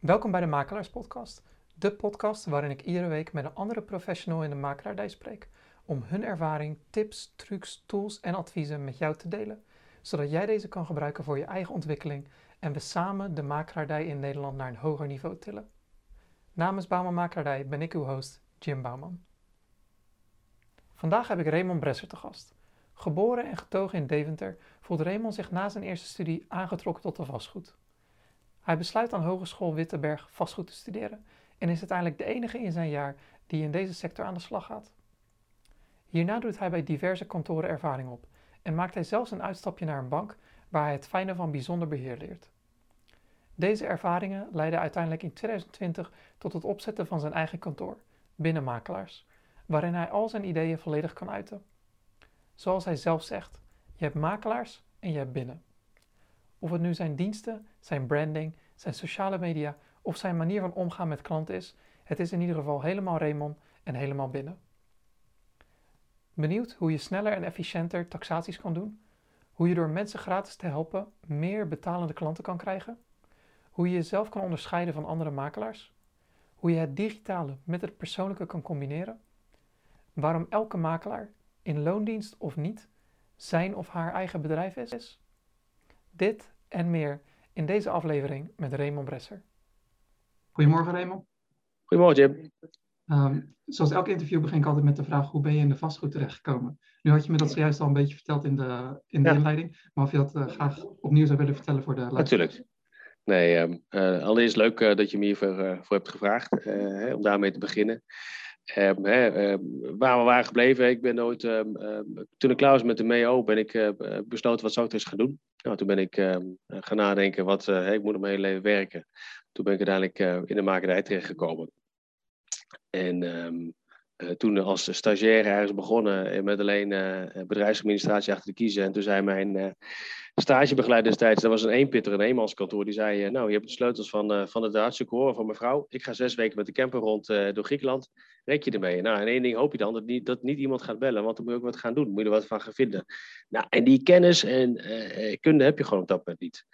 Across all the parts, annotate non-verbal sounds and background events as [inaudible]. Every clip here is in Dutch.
Welkom bij de Makelaars Podcast, de podcast waarin ik iedere week met een andere professional in de makelaardij spreek om hun ervaring, tips, trucs, tools en adviezen met jou te delen, zodat jij deze kan gebruiken voor je eigen ontwikkeling en we samen de makelaardij in Nederland naar een hoger niveau tillen. Namens Bouwman Makelaardij ben ik uw host, Jim Bouwman. Vandaag heb ik Raymond Bresser te gast. Geboren en getogen in Deventer voelt Raymond zich na zijn eerste studie aangetrokken tot de vastgoed. Hij besluit aan Hogeschool Wittenberg vastgoed te studeren en is uiteindelijk de enige in zijn jaar die in deze sector aan de slag gaat. Hierna doet hij bij diverse kantoren ervaring op en maakt hij zelfs een uitstapje naar een bank waar hij het fijne van bijzonder beheer leert. Deze ervaringen leiden uiteindelijk in 2020 tot het opzetten van zijn eigen kantoor, Binnenmakelaars, waarin hij al zijn ideeën volledig kan uiten. Zoals hij zelf zegt, je hebt makelaars en je hebt binnen. Of het nu zijn diensten, zijn branding, zijn sociale media of zijn manier van omgaan met klanten is, het is in ieder geval helemaal Raymond en helemaal binnen. Benieuwd hoe je sneller en efficiënter taxaties kan doen? Hoe je door mensen gratis te helpen meer betalende klanten kan krijgen? Hoe je jezelf kan onderscheiden van andere makelaars? Hoe je het digitale met het persoonlijke kan combineren? Waarom elke makelaar, in loondienst of niet, zijn of haar eigen bedrijf is? Dit en meer in deze aflevering met Raymond Bresser. Goedemorgen Raymond. Goedemorgen Jim. Um, zoals elk interview begin ik altijd met de vraag hoe ben je in de vastgoed terechtgekomen? Nu had je me dat zojuist al een beetje verteld in de, in de inleiding, maar of je dat uh, graag opnieuw zou willen vertellen voor de luisteraars? Natuurlijk. Nee, um, uh, allereerst leuk uh, dat je me hiervoor uh, voor hebt gevraagd, hè, om daarmee te beginnen. Um, hè, waar we waren gebleven, ik ben nooit, toen ik klaar was met de MEO, ben ik besloten wat zou ik dus gaan doen. Nou, toen ben ik gaan nadenken, wat, ik moet mijn hele leven werken. Toen ben ik uiteindelijk in de makerij terechtgekomen. En um, uh, toen als stagiair ergens begonnen met alleen uh, bedrijfsadministratie achter de kiezen. En toen zei mijn uh, stagebegeleider destijds, dat was een eenpitter, een eenmanskantoor, die zei, nou je hebt de sleutels van, van het Duitse koor van mevrouw. Ik ga zes weken met de camper rond door Griekenland. Rek je ermee? Nou, en één ding hoop je dan, dat niet, dat niet iemand gaat bellen, want dan moet je ook wat gaan doen. Moet je er wat van gaan vinden. Nou, en die kennis en kunde heb je gewoon op dat moment niet.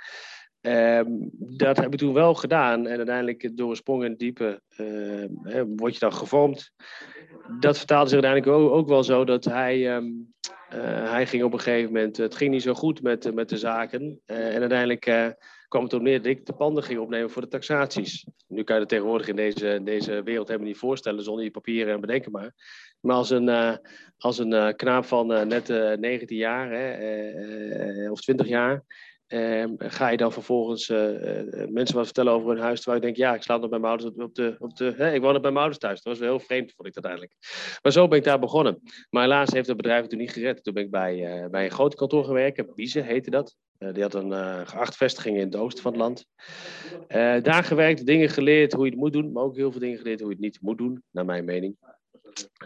Um, dat heb ik toen wel gedaan. En uiteindelijk door een sprong in het diepe uh, word je dan gevormd. Dat vertaalde zich uiteindelijk ook, wel zo dat hij, um, uh, hij ging op een gegeven moment... Het ging niet zo goed met, met de zaken. Uh, en uiteindelijk kwam het erop neer dat ik de panden ging opnemen voor de taxaties. Nu kan je dat tegenwoordig in deze, deze wereld helemaal niet voorstellen zonder je papieren en bedenken maar. Maar als een, als een knaap van net 19 jaar hè, of 20 jaar Um, ga je dan vervolgens uh, uh, mensen wat vertellen over hun huis, terwijl ik denk, ja, ik sla nog bij mijn ouders op de... Op de hè, ik woon nog bij mijn ouders thuis. Dat was wel heel vreemd, vond ik dat eigenlijk. Maar zo ben ik daar begonnen. Maar helaas heeft het bedrijf het toen niet gered. Toen ben ik bij, uh, bij een groot kantoor gewerkt, Bieze heette dat. die had een acht vestigingen in het oosten van het land. daar gewerkt, dingen geleerd hoe je het moet doen, maar ook heel veel dingen geleerd hoe je het niet moet doen, naar mijn mening.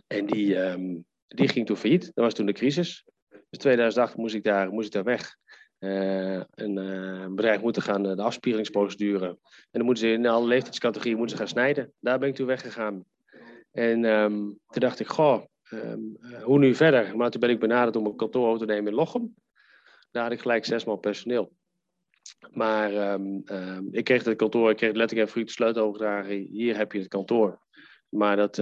En die, um, die ging toen failliet. Dat was toen de crisis. Dus 2008 moest ik daar, moest ik daar weg. Een, uh, een, bedrijf moeten gaan uh, de afspieringsprocedure. En dan moeten ze in alle leeftijdscategorieën moeten gaan snijden. Daar ben ik toen weggegaan. En um, toen dacht ik, goh, um, hoe nu verder? Maar toen ben ik benaderd om een kantoor te nemen in Lochem. Daar had ik gelijk zes man personeel. Maar um, ik kreeg het kantoor, ik kreeg letterlijk even de sleutel overgedragen. Hier heb je het kantoor. Maar dat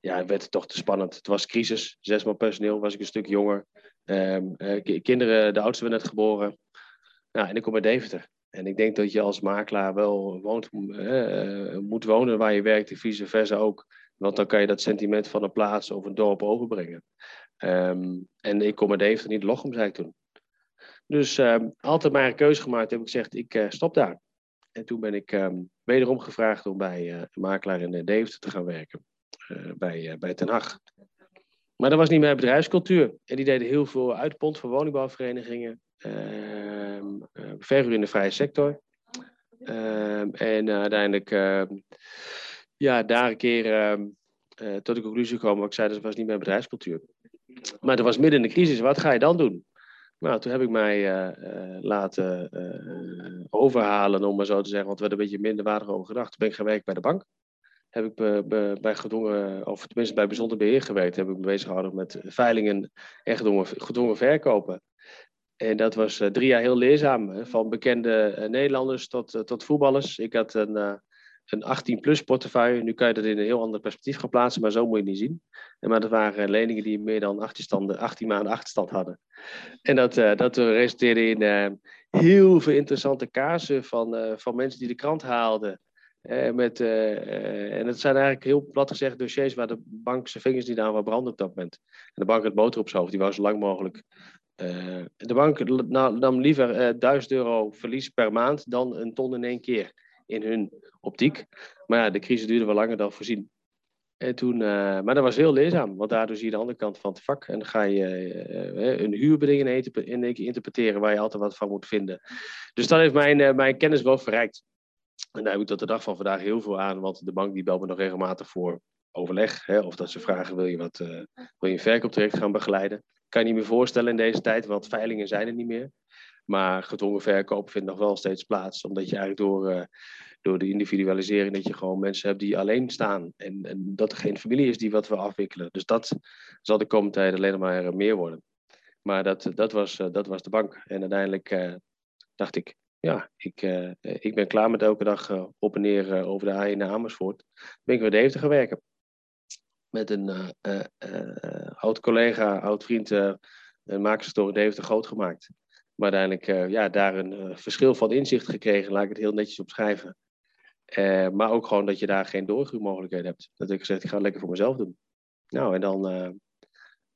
ja, werd toch te spannend. Het was crisis, zes man personeel, was ik een stuk jonger. Um, uh, kinderen, de oudste werd net geboren. Nou, en ik kom uit Deventer. En ik denk dat je als makelaar wel woont, uh, moet wonen waar je werkt, en vice versa ook. Want dan kan je dat sentiment van een plaats of een dorp overbrengen. Um, en ik kom uit Deventer, niet Lochem, zei ik toen. Dus um, altijd maar een keuze gemaakt, heb ik gezegd, ik stop daar. En toen ben ik wederom gevraagd om bij een makelaar in Deventer te gaan werken. bij, bij Ten. Maar dat was niet mijn bedrijfscultuur. En die deden heel veel uitpond voor woningbouwverenigingen. Uh, in de vrije sector. Uh, en uiteindelijk, ehm, ja, daar een keer ehm, eh, tot de conclusie gekomen. Ik zei, dat was niet mijn bedrijfscultuur. Maar dat was midden in de crisis. Wat ga je dan doen? Nou, toen heb ik mij eh, eh, laten overhalen, om maar zo te zeggen. Want er werd een beetje minder waardig over gedacht. Toen ben ik gaan werken bij de bank heb ik bij, gedwongen, of tenminste bij bijzonder beheer gewerkt, heb ik me bezig gehouden met veilingen en gedwongen, gedwongen verkopen. En dat was uh, drie jaar heel leerzaam, van bekende uh, Nederlanders tot, uh, tot voetballers. Ik had een, een 18-plus portefeuille. Nu kan je dat in een heel ander perspectief gaan plaatsen, maar zo moet je het niet zien. Maar dat waren leningen die meer dan 18, 18 maanden achterstand hadden. En dat, dat resulteerde in heel veel interessante kaarsen van, van mensen die de krant haalden. Met, en het zijn eigenlijk heel plat gezegd dossiers waar de bank zijn vingers niet aan waar branden op dat moment. En de bank had motor op zijn hoofd, die wou zo lang mogelijk uh, de bank nam liever uh, eh, 1000 euro verlies per maand dan een ton in één keer in hun optiek. Maar ja, de crisis duurde wel langer dan voorzien. En toen, uh, maar dat was heel leerzaam, want daardoor zie je de andere kant van het vak. En dan ga je een huurbeding in één keer interpreteren waar je altijd wat van moet vinden. Dus dat heeft mijn, mijn kennis wel verrijkt. En daar heb ik tot de dag van vandaag heel veel aan, want de bank die belt me nog regelmatig voor overleg. Hè, of dat ze vragen, wil je, wat, wil je een verkooptraject gaan begeleiden? kan je niet meer voorstellen in deze tijd, want veilingen zijn er niet meer. Maar gedwongen verkoop vindt nog wel steeds plaats, omdat je eigenlijk door, uh, door de individualisering, dat je gewoon mensen hebt die alleen staan. En, en dat er geen familie is die wat wil afwikkelen. Dus dat zal de komende tijd alleen maar meer worden. Maar dat, dat, was, uh, dat was de bank. En uiteindelijk dacht ik, ja, ik, ik ben klaar met elke dag op en neer over de A1 naar Amersfoort. Ben ik weer Deventer gaan werken met een oud collega, oud vriend, een makersstory Deventer groot gemaakt. Maar uiteindelijk ja, daar een verschil van inzicht gekregen, laat ik het heel netjes opschrijven. maar ook gewoon dat je daar geen doorgroeimogelijkheden hebt. Dat ik gezegd, ik ga het lekker voor mezelf doen. Nou, en dan,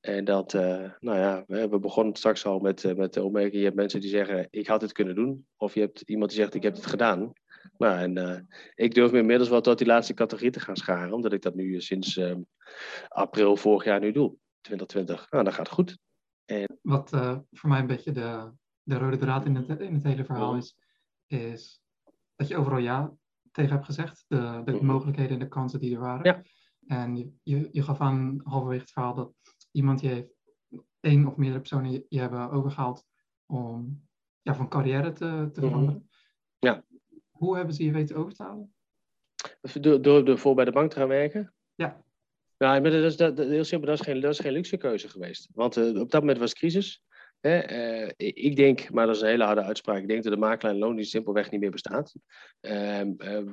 en dat, nou ja, we begonnen straks al met, met de opmerking, je hebt mensen die zeggen, ik had het kunnen doen. Of je hebt iemand die zegt, ik heb het gedaan. Nou, en uh, ik durf me inmiddels wel tot die laatste categorie te gaan scharen, omdat ik dat nu sinds uh, april vorig jaar nu doe, 2020. Nou, dat gaat goed. En... Wat voor mij een beetje de, de rode draad in het, in het hele verhaal is, is dat je overal ja tegen hebt gezegd, de, de mhm. mogelijkheden en de kansen die er waren. Ja. En je, je, je gaf aan halverwege het verhaal dat iemand die heeft, één of meerdere personen je, je hebben overgehaald om ja, van carrière te, te mhm. veranderen. Ja. Hoe hebben ze je weten over te halen? Door, door, voor bij de bank te gaan werken? Ja. Nou, maar dat is, dat, heel simpel, dat is, geen, dat is geen luxe keuze geweest. Want uh, op dat moment was crisis. Uh, ik denk, maar dat is een hele harde uitspraak, ik denk dat de makelaar en loondienst simpelweg niet meer bestaat. Uh,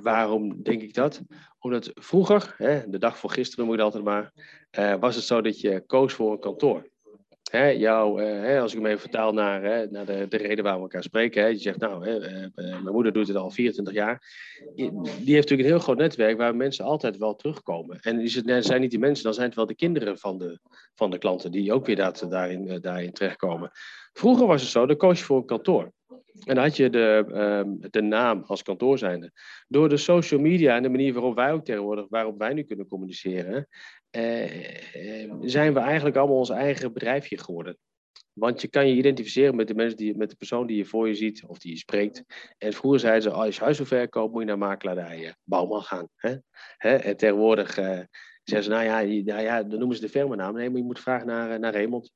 waarom denk ik dat? Omdat vroeger, de dag voor gisteren moet ik altijd maar, was het zo dat je koos voor een kantoor hè, jou, eh, hè, als ik hem even vertaal naar, hè, naar de, de reden waar we elkaar spreken. Hè, je zegt, nou, hè, eh, eh, mijn moeder doet het al 24 jaar. Die heeft natuurlijk een heel groot netwerk waar mensen altijd wel terugkomen. En is het, zijn niet die mensen, dan zijn het wel de kinderen van de, van de klanten die ook weer daarin, daarin terechtkomen. Vroeger was het zo, dan koos je voor een kantoor. En dan had je de, um, de naam als kantoor zijnde. Door de social media en de manier waarop wij ook tegenwoordig, waarop wij nu kunnen communiceren, uh, zijn we eigenlijk allemaal ons eigen bedrijfje geworden. Want je kan je identificeren met de mensen die, met de persoon die je voor je ziet of die je spreekt. En vroeger zeiden ze, als je huis wil verkopen, moet je naar makelaardij Bouwman gaan. Hè? Hè? En tegenwoordig uh, zeggen ze, nou ja, nou ja, dan noemen ze de firmanaam. Nee, maar je moet vragen naar, naar Raymond.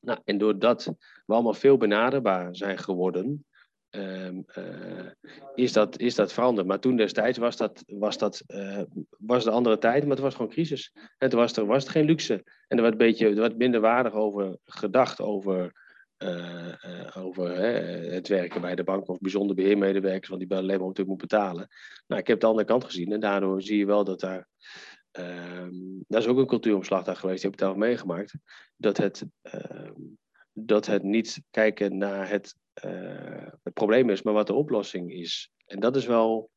Nou, en doordat we allemaal veel benaderbaar zijn geworden, um, uh, is, dat, is dat veranderd. Maar toen destijds was, dat, was, dat, uh, was de andere tijd, maar het was gewoon crisis. En toen was er was het geen luxe. En er werd, een beetje, er werd minder waardig over gedacht, over, uh, over het werken bij de bank of bijzonder beheermedewerkers, want die alleen maar natuurlijk moet betalen. Nou, ik heb de andere kant gezien en daardoor zie je wel dat daar Um, dat is ook een cultuuromslag daar geweest, die heb ik daar meegemaakt. Dat het, uh, dat het niet kijken naar het, uh, het probleem is, maar wat de oplossing is. En dat is wel,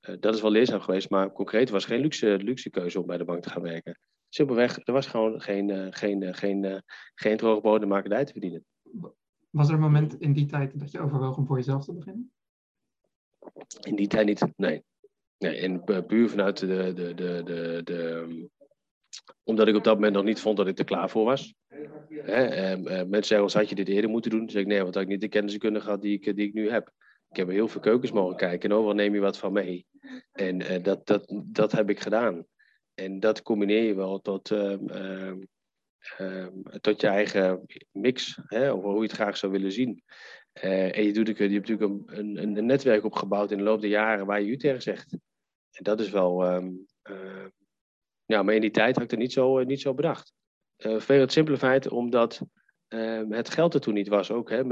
uh, dat is wel leerzaam geweest, maar concreet was geen luxe, luxe keuze om bij de bank te gaan werken. Simpelweg, er was gewoon geen, uh, geen, geen, geen droge bodemmakerij te verdienen. Was er een moment in die tijd dat je overwoog om voor jezelf te beginnen? In die tijd niet, nee. Nee, en puur vanuit de, de, de, de, de, omdat ik op dat moment nog niet vond dat ik er klaar voor was. Hè, en, uh, mensen zeggen had je dit eerder moeten doen? Dan zeg ik nee, want had ik niet de kennis kunnen gehad die ik, die ik nu heb. Ik heb heel veel keukens mogen kijken en overal neem je wat van mee. En uh, dat, dat, dat heb ik gedaan. En dat combineer je wel tot, uh, tot je eigen mix, hè, hoe je het graag zou willen zien. En je, doet, je hebt natuurlijk een, een, een, netwerk opgebouwd in de loop der jaren waar je u tegen zegt. En dat is wel. Ja, maar in die tijd had ik het niet zo, uh, niet zo bedacht. Uh, het simpele feit omdat ehm, het geld er toen niet was ook. Hè.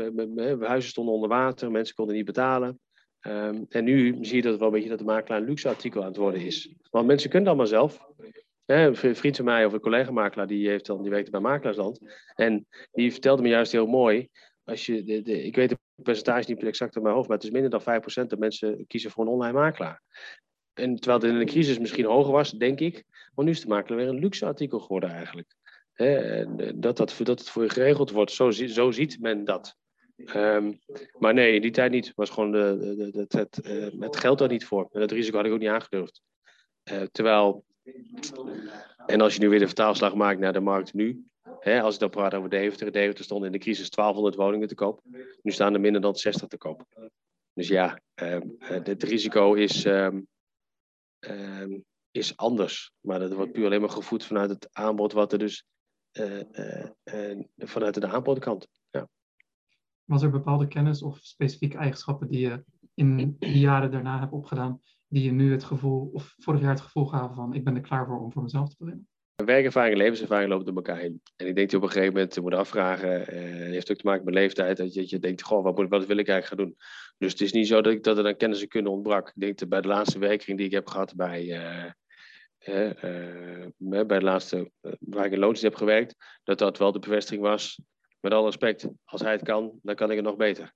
huizen stonden onder water, mensen konden niet betalen. Ehm, en nu zie je dat wel een beetje dat de makelaar een luxe artikel aan het worden is. Want mensen kunnen het allemaal zelf. een vriend van mij of een collega-makelaar, die, heeft dan, die werkte bij Makelaarsland. En die vertelde me juist heel mooi. Als je de, ik weet het percentage niet exact in mijn hoofd, maar het is minder dan 5% dat mensen kiezen voor een online makelaar. En terwijl het in de crisis misschien hoger was, denk ik. Maar nu is de makelaar weer een luxe artikel geworden eigenlijk. dat, dat, dat het voor je geregeld wordt, zo, zo ziet men dat. Ehm, maar nee, in die tijd niet. Was gewoon de, de, het, uh, het geld daar niet voor. En dat risico had ik ook niet aangedurfd. Uh, terwijl, en als je nu weer de vertaalslag maakt naar de markt nu. Hè, als ik dan praat over Deventer. Deventer stond in de crisis 1200 woningen te koop. Nu staan er minder dan 60 te koop. Dus ja, um, het risico is, um, is anders. Maar dat wordt puur alleen maar gevoed vanuit het aanbod wat er dus uh, vanuit de aanbodkant. Ja. Was er bepaalde kennis of specifieke eigenschappen die je in de jaren daarna hebt opgedaan, die je nu het gevoel, of vorig jaar het gevoel gaven van ik ben er klaar voor om voor mezelf te beginnen? Werkervaring en levenservaring lopen door elkaar heen. En ik denk dat je op een gegeven moment moet afvragen, eh, heeft ook te maken met leeftijd, dat je, je denkt, goh, wat, moet, wat wil ik eigenlijk gaan doen? Dus het is niet zo dat, ik, dat er dan kennis en kunde ontbrak. Ik denk dat bij de laatste werking die ik heb gehad bij, uh, uh, bij de laatste, waar ik in loodjes heb gewerkt, dat dat wel de bevestiging was met alle respect, als hij het kan, dan kan ik het nog beter.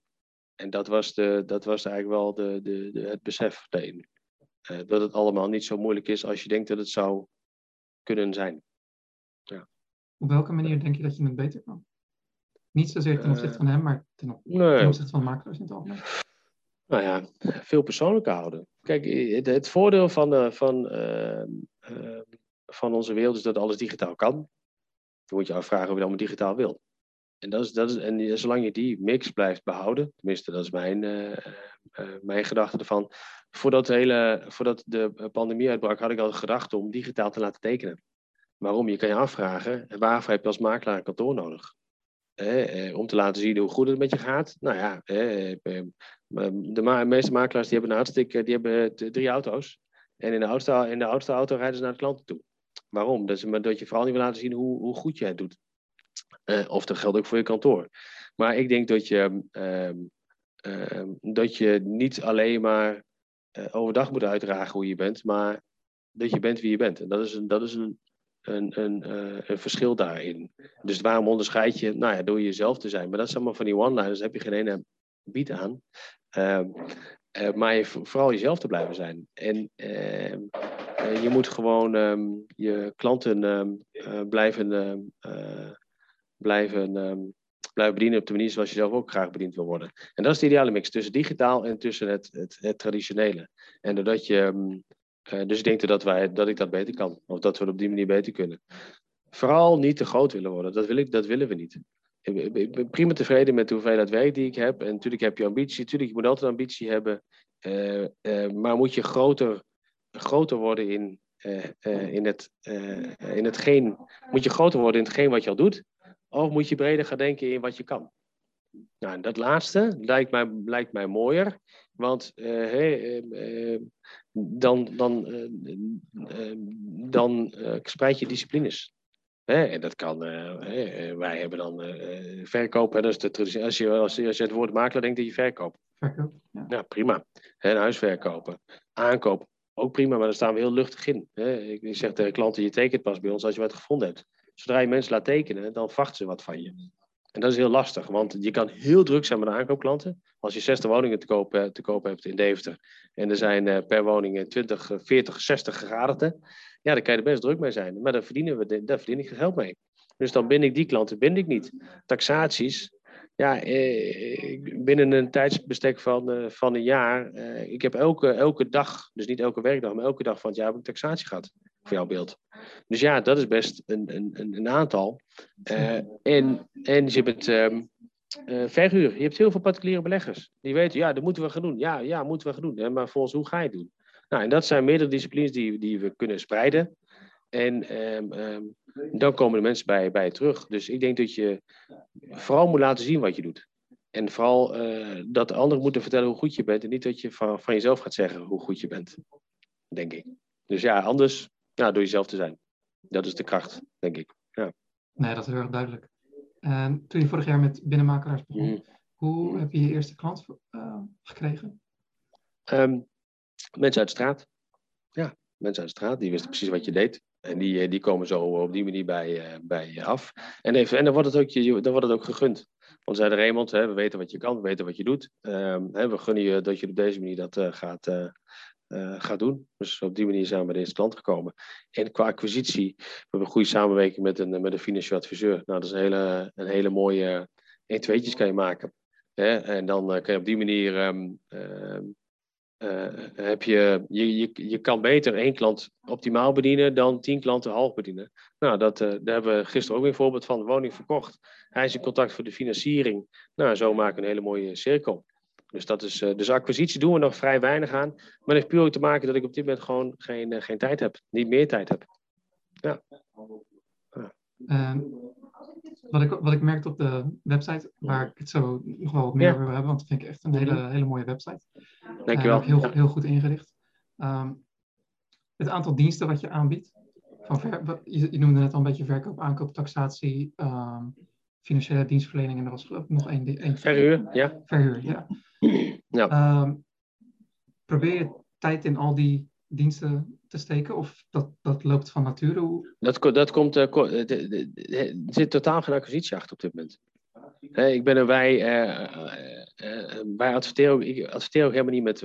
En dat was, de, dat was eigenlijk wel de, de, de het besef. Uh, dat het allemaal niet zo moeilijk is als je denkt dat het zou kunnen zijn. Ja. Op welke manier denk je dat je het beter kan? Niet zozeer ten opzichte van hem, maar ten, op, ten opzichte van makelaars in het algemeen. Nou ja, veel persoonlijker houden. Kijk, het, het voordeel van, van, uh, uh, van onze wereld is dat alles digitaal kan. Dan moet je afvragen of je allemaal digitaal wil. En, dat is, dat is, en zolang je die mix blijft behouden, tenminste dat is mijn, uh, uh, mijn gedachte ervan. Voordat, de hele, voordat de pandemie uitbrak, had ik al gedacht om digitaal te laten tekenen. Waarom? Je kan je afvragen, waarvoor heb je als makelaar een kantoor nodig? Eh, om te laten zien hoe goed het met je gaat. Nou ja, de meeste makelaars die hebben, een hartstikke, die hebben drie auto's. En in de, oudste, in de oudste auto rijden ze naar de klanten toe. Waarom? Dat, is, dat je vooral niet wil laten zien hoe, hoe goed je het doet. Uh, of dat geldt ook voor je kantoor. Maar ik denk dat je, uh, uh, dat je niet alleen maar eh, overdag moet uitdragen hoe je bent, maar dat je bent wie je bent. En dat is een, dat is een, een, een, eh, een verschil daarin. Dus waarom onderscheid je? Nou ja, door jezelf te zijn. Maar dat is allemaal van die one-liners, daar heb je geen ene bied aan. Ehm, eh, maar je, vooral jezelf te blijven zijn. En ehm, je moet gewoon je klanten blijven blijven, um, blijven bedienen op de manier zoals je zelf ook graag bediend wil worden. En dat is de ideale mix tussen digitaal en tussen het, het, het traditionele. En doordat je, um, uh, dus ik denk dat, wij, dat ik dat beter kan, of dat we het op die manier beter kunnen. Vooral niet te groot willen worden, dat, wil ik, dat willen we niet. Ik, ben prima tevreden met de hoeveelheid werk die ik heb. En natuurlijk heb je ambitie, natuurlijk, je moet altijd ambitie hebben. Uh, uh, maar moet je groter, groter worden in, uh, in, het, in hetgeen, moet je groter worden in hetgeen wat je al doet. Of moet je breder gaan denken in wat je kan? Nou, dat laatste lijkt mij, lijkt mij mooier, want uh, hey, uh, uh, dan, dan, dan spreid je disciplines. Hè? En dat kan, wij hebben dan verkoop, dat is de traditie. Als je, als, je, als je het woord makelaar denkt, dat je verkoop. Verkoop, ja. ja prima. Hè, een huis verkopen. Aankoop, ook prima, maar daar staan we heel luchtig in. Ik zeg tegen klanten, je tekent pas bij ons als je wat gevonden hebt. Zodra je mensen laat tekenen, dan verwachten ze wat van je. En dat is heel lastig, want je kan heel druk zijn met de aankoopklanten. Als je 60 woningen te koop, eh, te hebt in Deventer en er zijn eh, per woning 20, 40, 60 gegadigden, ja, dan kan je er best druk mee zijn. Maar daar, verdienen we, daar verdien ik geld mee. Dus dan bind ik die klanten, bind ik niet. Taxaties, ja, eh, binnen een tijdsbestek van, van een jaar, ik heb elke, elke dag, dus niet elke werkdag, maar elke dag van het jaar heb ik taxatie gehad voor jouw beeld. Dus ja, dat is best een, een, een aantal. En, en je hebt um, uh, verhuur. Je hebt heel veel particuliere beleggers. Die weten, ja, dat moeten we gaan doen. Ja, ja, moeten we gaan doen. Maar volgens hoe ga je het doen? Nou, en dat zijn meerdere disciplines die, die we kunnen spreiden. En um, um, dan komen de mensen bij, bij je terug. Dus ik denk dat je vooral moet laten zien wat je doet. En vooral uh, dat de anderen moeten vertellen hoe goed je bent. En niet dat je van, van jezelf gaat zeggen hoe goed je bent. Denk ik. Dus ja, anders ja, door jezelf te zijn. Dat is de kracht, denk ik. Ja. Nee, dat is heel erg duidelijk. En toen je vorig jaar met binnenmakelaars begon, mm. hoe heb je je eerste klant uh, gekregen? Ehm, mensen uit de straat. Ja, mensen uit de straat, die wisten precies wat je deed. En die, die komen zo op die manier bij, bij je af. En, even, en dan, wordt het ook, dan wordt het ook gegund. Want zei de Raymond, hè, we weten wat je kan, we weten wat je doet. Um, hè, we gunnen je dat je op deze manier dat uh, gaat, uh, uh, gaat doen. Dus op die manier zijn we bij deze klant gekomen. En qua acquisitie, we hebben een goede samenwerking met een, met een financieel adviseur. Nou, dat is een hele, een hele mooie 1 tweetjes kan je maken. Hè? En dan kan je op die manier um, uh, heb je, je, je, je kan beter één klant optimaal bedienen dan tien klanten half bedienen. Nou, dat, uh, daar hebben we gisteren ook weer een voorbeeld van. De woning verkocht. Hij is in contact voor de financiering. Nou, zo maken we een hele mooie cirkel. Dus, dat is, uh, dus acquisitie doen we nog vrij weinig aan. Maar dat heeft puur te maken dat ik op dit moment gewoon geen, geen tijd heb. Niet meer tijd heb. Ja. ja. Ehm, wat, ik, wat ik merkte op de website, waar ik het zo nog wel wat meer ja. over wil hebben, want dat vind ik echt een hele, hele mooie website. Dankjewel. Uh, heel, heel goed ingericht. Um, het aantal diensten wat je aanbiedt. Van ver, je, je, noemde net al een beetje verkoop, aankoop, taxatie, um, financiële dienstverlening en er was geloof ik nog één. één verhuur, ja. Verhuur, ja. ja. Um, probeer je tijd in al die diensten te steken? Of dat, dat loopt van nature? Hoe... Dat, dat komt, uh, er zit totaal geen acquisitie achter op dit moment. Ik ben er, wij, uh, adverteren, ik adverteer ook helemaal niet met,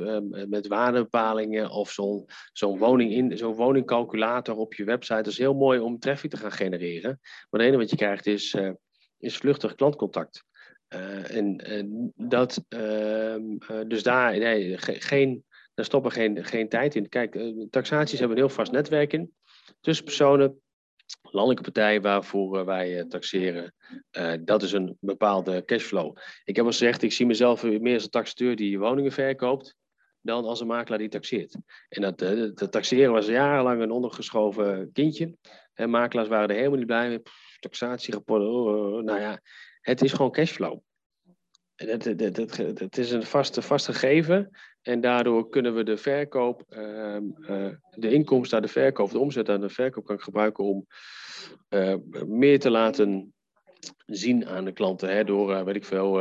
met waardebepalingen of zo'n zo'n woning in, zo'n woningcalculator op je website. Dat is heel mooi om traffic te gaan genereren. Maar het enige wat je krijgt is, is vluchtig klantcontact. en, en dat, ehm, dus daar, nee, geen, daar stoppen geen, geen tijd in. Kijk, taxaties hebben een heel vast netwerk in. Tussen personen, landelijke partijen waarvoor wij taxeren. Uh, dat is een bepaalde cashflow. Ik heb al gezegd, ik zie mezelf meer als een taxateur die woningen verkoopt, dan als een makelaar die taxeert. En dat, taxeren was jarenlang een ondergeschoven kindje. En makelaars waren er helemaal niet blij mee. Taxatierapporten, oh, oh, nou ja, het is gewoon cashflow. Het, is een vast, vast gegeven en daardoor kunnen we de verkoop, uh, uh, de inkomsten uit de verkoop, de omzet aan de verkoop kan ik gebruiken om uh, meer te laten zien aan de klanten. Hè, door, weet ik veel,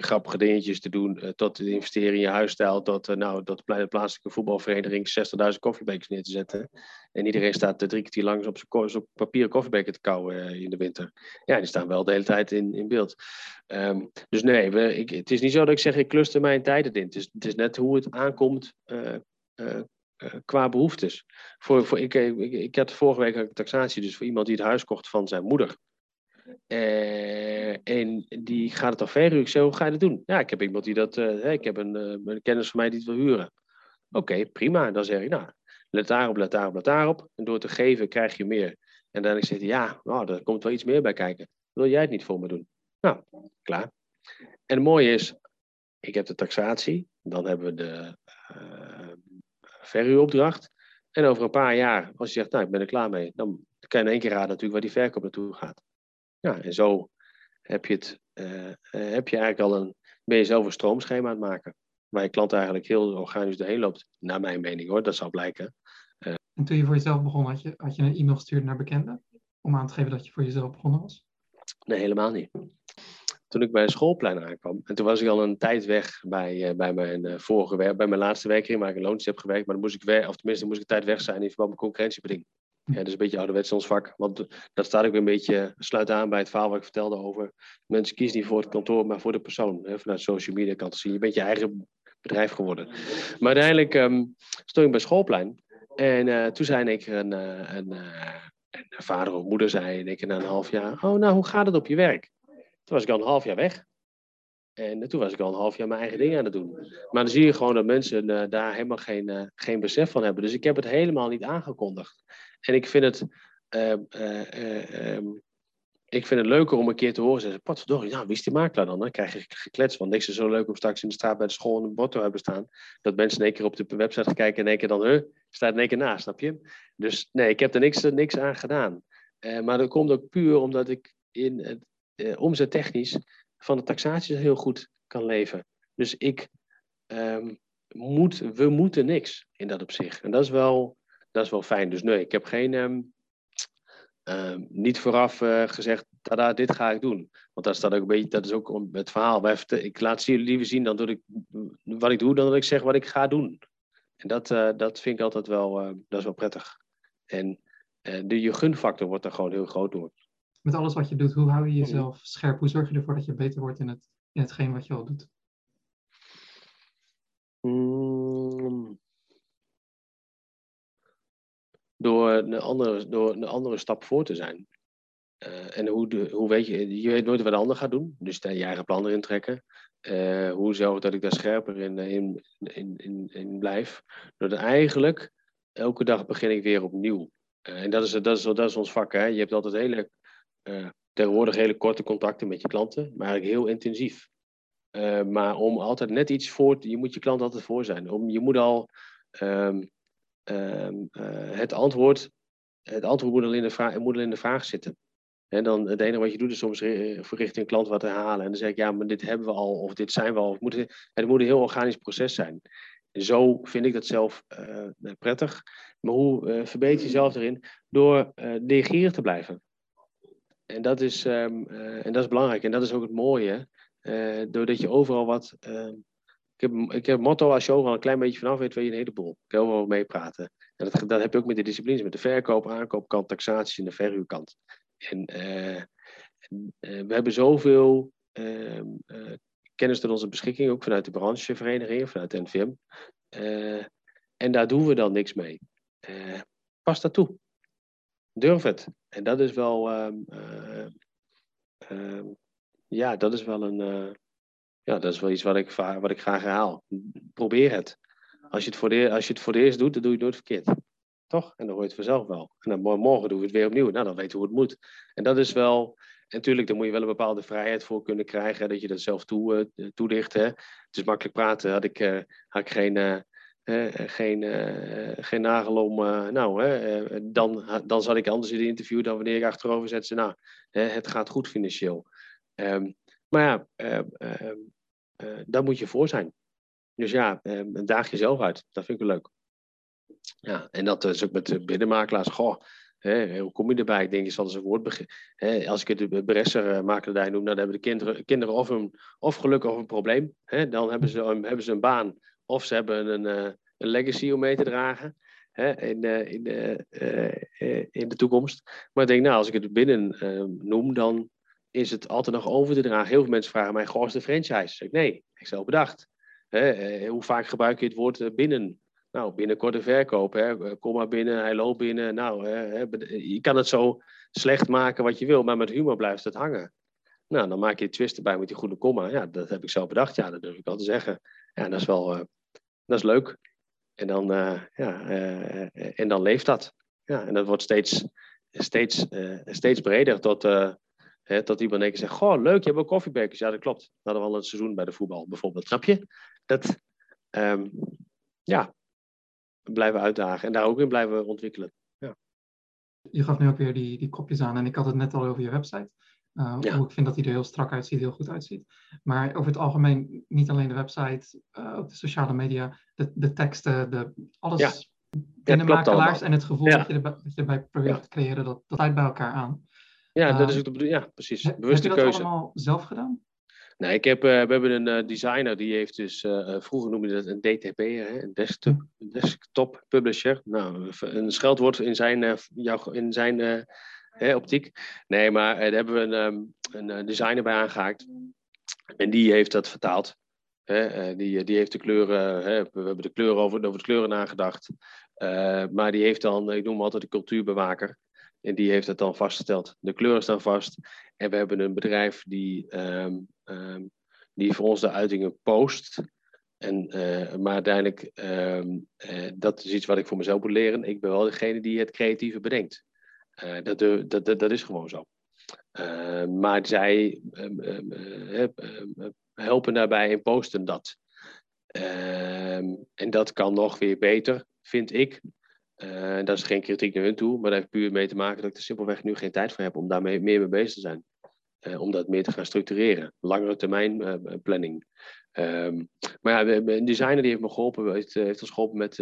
grappige dingetjes te doen, tot investeren in je huisstijl, tot nou, dat de plaatselijke voetbalvereniging 60.000 koffiebekers neer te zetten. En iedereen staat drie kwartier lang op zijn papieren koffiebeker te kauwen in de winter. Ja, die staan wel de hele tijd in, in beeld. Um, dus nee, we, ik, het is niet zo dat ik zeg, ik cluster mijn tijd in. Het is, het is net hoe het aankomt uh, uh, qua behoeftes. Voor, voor, ik, ik, ik had vorige week een taxatie dus voor iemand die het huis kocht van zijn moeder. En die gaat het dan verhuren. Ik zei, hoe ga je dat doen? Ja, ik heb iemand die dat... ik heb een, een kennis van mij die het wil huren. Oké, prima. Dan zeg ik, nou, let daarop, let daarop, let daarop. En door te geven krijg je meer. En dan zeg ik, ja, nou, er komt wel iets meer bij kijken. Wil jij het niet voor me doen? Nou, klaar. En het mooie is, ik heb de taxatie, dan hebben we de verhuuropdracht. En over een paar jaar, als je zegt, nou, ik ben er klaar mee, dan kan je in één keer raden natuurlijk waar die verkoop naartoe gaat. Ja, en zo heb je, het, uh, heb je eigenlijk al een, ben je zelf een stroomschema aan het maken. Waar je klant eigenlijk heel organisch doorheen loopt, naar mijn mening hoor, dat zal blijken. Uh, en toen je voor jezelf begon, had je, had je een e-mail gestuurd naar bekenden? Om aan te geven dat je voor jezelf begonnen was? Nee, helemaal niet toen ik bij een schoolplein aankwam. En toen was ik al een tijd weg bij, uh, bij mijn vorige werk, bij mijn laatste werkering waar ik in loondienst heb gewerkt. Maar dan moest ik weg, of tenminste moest ik een tijd weg zijn in verband met concurrentiebeding. Ja, dat is een beetje ouderwets ons vak. Want dat staat ook weer een beetje, sluit aan bij het verhaal wat ik vertelde over. Mensen kiezen niet voor het kantoor, maar voor de persoon. Hè, vanuit social media kant te zien. Je bent je eigen bedrijf geworden. Maar uiteindelijk um, stond ik bij schoolplein. En uh, toen zei ik een, een, een, vader of moeder zei ik na een half jaar. Oh, nou, hoe gaat het op je werk? Toen was ik al een half jaar weg. En toen was ik al een half jaar mijn eigen dingen aan het doen. Maar dan zie je gewoon dat mensen daar helemaal geen, geen besef van hebben. Dus ik heb het helemaal niet aangekondigd. En ik vind het, uh, um, ik vind het leuker om een keer te horen. Zeggen, potverdorie, nou, wie is die makelaar dan? Dan krijg je geklets. Want niks is zo leuk om straks in de straat bij de school een bord te hebben staan. Dat mensen één keer op de website gaan kijken en in één keer dan, huh, staat in één keer naast, snap je? Dus nee, ik heb er niks, niks aan gedaan. maar dat komt ook puur omdat ik in het uh, omzettechnisch van de taxatie heel goed kan leven. Dus ik um, moet, we moeten niks in dat opzicht. En dat is wel, dat is wel fijn. Dus nee, ik heb geen, um, Ehm, niet vooraf uh, gezegd, tada, dit ga ik doen. Want dat is, dat ook een beetje, dat is ook het verhaal. Ik laat jullie liever zien dan dat ik, wat ik doe, dan dat ik zeg wat ik ga doen. En dat, uh, dat vind ik altijd wel, uh, dat is wel prettig. En de, je gunfactor wordt er gewoon heel groot door. Met alles wat je doet, hoe hou je jezelf scherp? Hoe zorg je ervoor dat je beter wordt in, het, in hetgeen wat je al doet? Mm. Door, een andere, door een andere stap voor te zijn. Uh, en hoe, hoe weet je, je weet nooit wat de ander gaat doen, dus daar je eigen plan erin trekken. Uh, hoe zorg dat ik daar scherper in, in, in, in, in blijf? Door dan eigenlijk, elke dag begin ik weer opnieuw. En dat is, dat, is, dat is ons vak. Hè? Je hebt altijd hele, tegenwoordig hele korte contacten met je klanten, maar eigenlijk heel intensief. maar om altijd net iets voor, je moet je klant altijd voor zijn. Om, je moet al um, um, het antwoord, het antwoord moet al in de vraag, moet in de vraag zitten. En dan het enige wat je doet is soms richting een klant wat herhalen. En dan zeg ik, ja, maar dit hebben we al, of dit zijn we al. Het moet, het moet een heel organisch proces zijn. En zo vind ik dat zelf uh, prettig. Maar hoe uh, je jezelf erin? Door uh, te blijven. En dat, is, um, en dat is belangrijk. En dat is ook het mooie. doordat je overal wat... Ehm, ik, heb, motto, als je overal een klein beetje vanaf weet, weet je een heleboel. Ik kan meepraten. En dat, dat heb je ook met de disciplines. Met de verkoop, aankoopkant, taxatie en de verhuurkant. En uh, we hebben zoveel uh, kennis tot onze beschikking, ook vanuit de brancheverenigingen, vanuit de NVM. en daar doen we dan niks mee. pas dat toe. Durf het. En dat is wel, ehm, ehm, ja, dat is wel een, ja, dat is wel iets wat ik, wat ik graag herhaal. Probeer het. Als je het, voor de, als je het voor de eerst doet, dan doe je het nooit verkeerd. Toch? En dan hoor je het vanzelf wel. En dan morgen doen we het weer opnieuw. Nou, dan weten we hoe het moet. En dat is wel. En natuurlijk, daar moet je wel een bepaalde vrijheid voor kunnen krijgen. Dat je dat zelf toe, uh, toelicht. Hè. Het is makkelijk praten. Had ik, uh, had ik geen. Uh, geen, geen nagel om. nou, dan, dan zat ik anders in de interview dan wanneer ik achterover zet. Ze, nou, het gaat goed financieel. Um, maar ja, ehm, daar moet je voor zijn. Dus ja, daag jezelf uit. Dat vind ik leuk. Ja, en dat is ook met de binnenmakelaars. Goh, hoe kom je erbij? Ik denk, je zal eens een woord beginnen. Als ik het de bressermakelaardij noem, dan hebben de kinderen, kinderen of, een, of geluk of een probleem. Dan hebben ze, hebben ze een baan of ze hebben een, eh, een legacy om mee te dragen. In, in, in de toekomst. Maar ik denk, nou, als ik het binnen noem, dan is het altijd nog over te dragen. Heel veel mensen vragen mij, goh, is de franchise? Zeg ik, nee, ik zelf bedacht. Hè, hoe vaak gebruik je het woord binnen? Nou, binnenkort de verkoop. Hè. Eh, kom maar binnen, hij loopt binnen. Nou, hè, je kan het zo slecht maken wat je wil, maar met humor blijft het hangen. Nou, dan maak je twist erbij met die goede komma. Ja, dat heb ik zelf bedacht. Ja, dat durf ik al te zeggen. Ja, dat is wel dat is leuk. En dan, ja, en dan leeft dat. Ja, en dat wordt steeds, steeds, steeds breder tot, hè, tot iemand denkt zegt, goh, leuk, je hebt ook koffiebekers. Ja, dat klopt. Dat hadden we al een seizoen bij de voetbal bijvoorbeeld. Snap je? Dat, um, ja, blijven uitdagen en daar ook in blijven ontwikkelen. Ja. Je gaf nu ook weer die, die kopjes aan en ik had het net al over je website. Uh, Hoe ik vind dat die er heel strak uitziet, heel goed uitziet. Maar over het algemeen, niet alleen de website, uh, ook de sociale media, de, de teksten, de, alles ja. binnenmakelaars en het gevoel dat, je erbij, dat je erbij probeert te creëren, dat, dat bij elkaar aan. Ja, dat is ook de Ja, precies. Bewuste heb je dat allemaal zelf gedaan? Nee, ik heb, uh, we hebben een uh, designer die heeft dus, uh, vroeger noemde je dat een DTP, hè, een desktop, hm. desktop publisher. Nou, een scheldwoord in zijn, jou, in zijn optiek. Nee, maar daar hebben we een, um, een designer bij aangehaakt. En die heeft dat vertaald. Hè, die, die heeft de kleuren, hè, we hebben de kleuren over, over de kleuren nagedacht. maar die heeft dan, ik noem hem altijd de cultuurbewaker. En die heeft het dan vastgesteld. De kleuren staan vast. En we hebben een bedrijf die, um, um, die voor ons de uitingen post. En, uh, maar uiteindelijk, um, uh, dat is iets wat ik voor mezelf moet leren. Ik ben wel degene die het creatieve bedenkt. Uh, dat, dat, dat, dat, is gewoon zo. maar zij helpen daarbij en posten dat. en dat kan nog weer beter, vind ik. Uh, dat is geen kritiek naar hun toe, maar dat heeft puur mee te maken dat ik er simpelweg nu geen tijd voor heb om daarmee meer mee bezig te zijn. Uh, om dat meer te gaan structureren. Langere termijn uh, planning. Ehm, maar ja, een designer die heeft me geholpen, heeft, heeft ons geholpen met,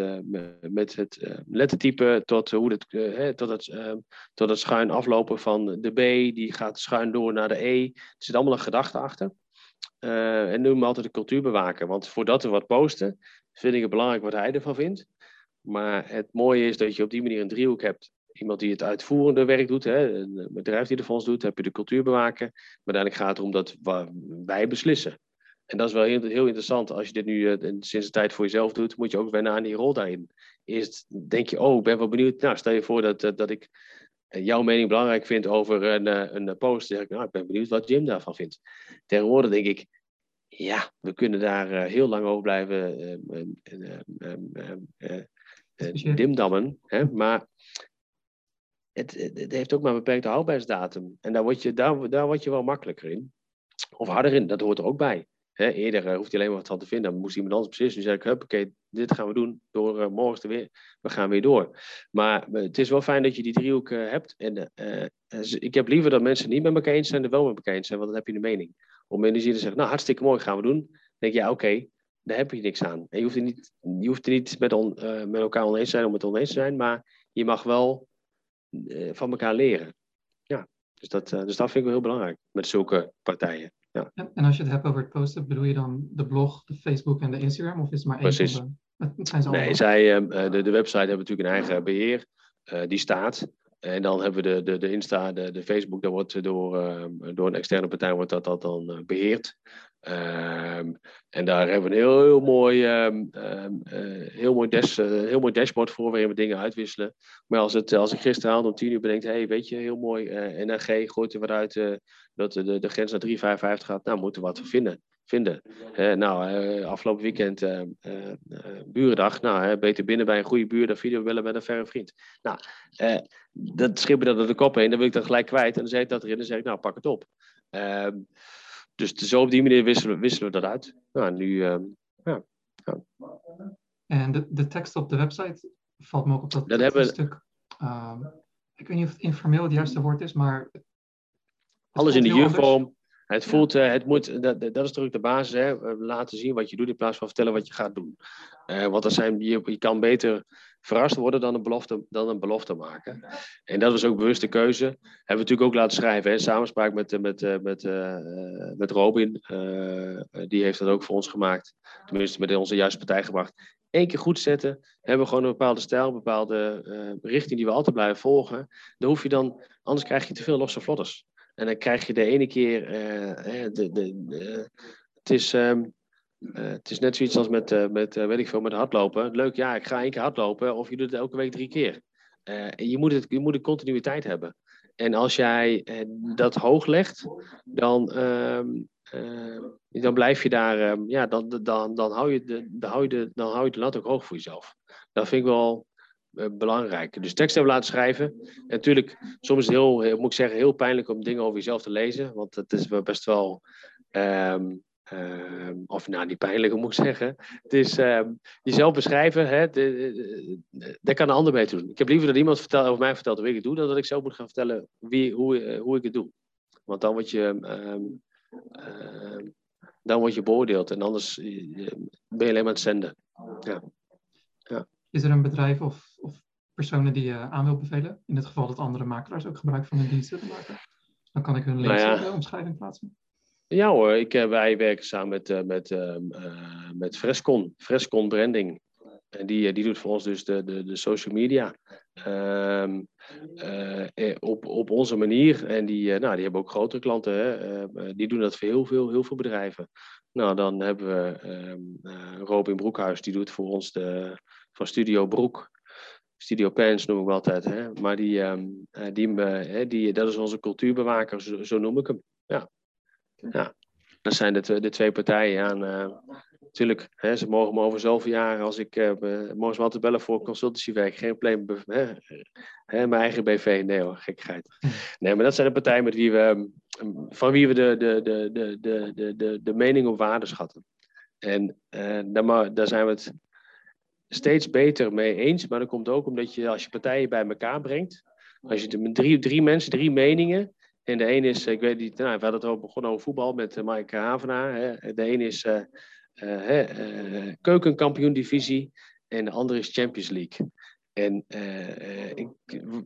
met het lettertype tot, hoe het, tot, het, ehm, tot het schuin aflopen van de B, die gaat schuin door naar de E. Er zit allemaal een gedachte achter. en noem me altijd de cultuurbewaker, want voordat we wat posten, vind ik het belangrijk wat hij ervan vindt. Maar het mooie is dat je op die manier een driehoek hebt iemand die het uitvoerende werk doet, hè, een bedrijf die voor ons doet, heb je de cultuurbewaker. Maar uiteindelijk gaat het erom dat wij beslissen. En dat is wel heel, heel interessant. Als je dit nu uh, sinds de tijd voor jezelf doet, moet je ook wennen aan die rol daarin. Eerst denk je, oh, ik ben wel benieuwd. Nou, stel je voor dat, uh, dat ik jouw mening belangrijk vind over een, een post. Dan zeg ik, nou, ik ben benieuwd wat Jim daarvan vindt. Tegenwoordig denk ik, ja, we kunnen daar heel lang over blijven dimdammen. Hè? Maar het, het, heeft ook maar een beperkte houdbaarheidsdatum. En daar word, je, daar, daar word je wel makkelijker in. Of harder in, dat hoort er ook bij. eerder uh, hoeft je alleen maar wat van te vinden. Dan moest iemand anders beslissen. Nu zeg ik, huppakee, dit gaan we doen. Door uh, morgen weer, we gaan weer door. Maar uh, het is wel fijn dat je die driehoek hebt. En ik heb liever dat mensen niet met elkaar eens zijn dan wel met elkaar eens zijn. Want dan heb je een mening. Om energie te zeggen, nou hartstikke mooi, gaan we doen. Dan denk je, ja oké, daar heb je niks aan. En je hoeft er niet, je hoeft er niet met, on, met elkaar oneens te zijn om het oneens te zijn. Maar je mag wel eh, van elkaar leren. Ja, dus dat, eh, dus dat vind ik wel heel belangrijk met zulke partijen. Ja. En als je het hebt over het posten, bedoel je dan de blog, de Facebook en de Instagram? Of is het maar één Precies. van de... zijn ze nee, zij, de, de website hebben natuurlijk een eigen beheer. Uh, die staat. En dan hebben we de, de, de Insta, de, de Facebook, dat wordt door, door een externe partij wordt dat, dat dan beheerd. Um, en daar hebben we een heel, heel mooi, um, heel, mooi dash, uh, heel mooi dashboard voor waarin we dingen uitwisselen. Maar als, het, als ik gisteravond om tien uur bedenk, hey, weet je, heel mooi, uh, NRG gooit er wat uit dat de, de grens naar 3,55 gaat, nou moeten we wat vinden. vinden. nou, afgelopen weekend burendag, nou, beter binnen bij een goede buur dan video willen met een verre vriend. Nou, dat schippen dat door de kop heen, dan wil ik dat gelijk kwijt en dan zeg ik dat erin en dan zeg ik, nou, pak het op. Dus zo op die manier wisselen, wisselen we dat uit. Nou, nu, ja, ja. En de, de tekst op de website valt me ook op dat, dat, hebben... stuk. Uh, ik weet niet of het informeel het juiste woord is, maar. Alles in de je-vorm. Het voelt, uh, het moet, dat, dat is natuurlijk de basis, hè? laten zien wat je doet in plaats van vertellen wat je gaat doen. Uh, want er zijn, je, je kan beter verrast worden dan een belofte, dan een belofte maken. En dat was ook bewuste keuze. Hebben we natuurlijk ook laten schrijven, hè? samenspraak met, met, met, uh, met Robin. die heeft dat ook voor ons gemaakt. Tenminste, met onze juiste partij gebracht. Eén keer goed zetten, hebben we gewoon een bepaalde stijl, een bepaalde richting die we altijd blijven volgen. Dan hoef je dan, anders krijg je te veel losse vlotters. En dan krijg je de ene keer. Uh, de, de, het, is, um, uh, het is net zoiets als met, uh, met weet ik veel, met hardlopen. Leuk, ja, ik ga één keer hardlopen. Of je doet het elke week drie keer. je, moet het, je moet een continuïteit hebben. En als jij dat hoog legt, dan, um, dan blijf je daar. Um, ja, dan, dan, dan, hou je de, dan, hou je de, dan hou je de lat ook hoog voor jezelf. Dat vind ik wel belangrijk. Dus tekst hebben laten schrijven. En natuurlijk, soms is het heel, heel, moet ik zeggen, heel pijnlijk om dingen over jezelf te lezen. Want het is best wel. Um, um, of nou, niet pijnlijk, moet ik zeggen. Het is um, jezelf beschrijven, daar kan een ander mee doen. Ik heb liever dat iemand vertelt, over mij vertelt hoe ik het doe, dan dat ik zelf moet gaan vertellen wie, hoe, uh, hoe ik het doe. Want dan word je. dan word je beoordeeld en anders eh, ben je alleen maar aan het zenden. Ja. ja. Is er een bedrijf of personen die je aan wil bevelen? In het geval dat andere makelaars ook gebruik van hun diensten te maken. Dan kan ik hun links nou ja. de omschrijving plaatsen. Ja hoor, ik, eh, wij werken samen met, uh, met, uh, met Frescon, Frescon Branding. En die, die doet voor ons dus de, de, de social media um, op, op onze manier. En die, nou, die hebben ook grotere klanten. Hè? die doen dat voor heel veel, heel veel bedrijven. Nou, dan hebben we um, Robin Broekhuis, die doet voor ons de, van Studio Broek. Studio Pens noem ik altijd. Hè? Maar die, um, die, uh, die, dat is onze cultuurbewaker, zo, zo, noem ik hem. Ja. ja. Dat zijn de, de twee partijen. aan. uh, natuurlijk, hè, ze mogen me over zoveel jaar, als ik, mogen ze me altijd bellen voor consultancywerk. Geen probleem. Hè, hè, mijn eigen BV, nee hoor, gekkigheid. [laughs] Nee, maar dat zijn de partijen met wie we, van wie we de, de, de, de, de, de, de mening op waarde schatten. En uh, daar, daar zijn we het steeds beter mee eens. Maar dat komt ook omdat je als je partijen bij elkaar brengt. Als je met drie, drie mensen, drie meningen. En de een is, ik weet niet, nou, we hadden het ook begonnen over voetbal met uh, Mike Havenaar. Hè. De een is uh, hè, keukenkampioen divisie en de andere is Champions League. En ik,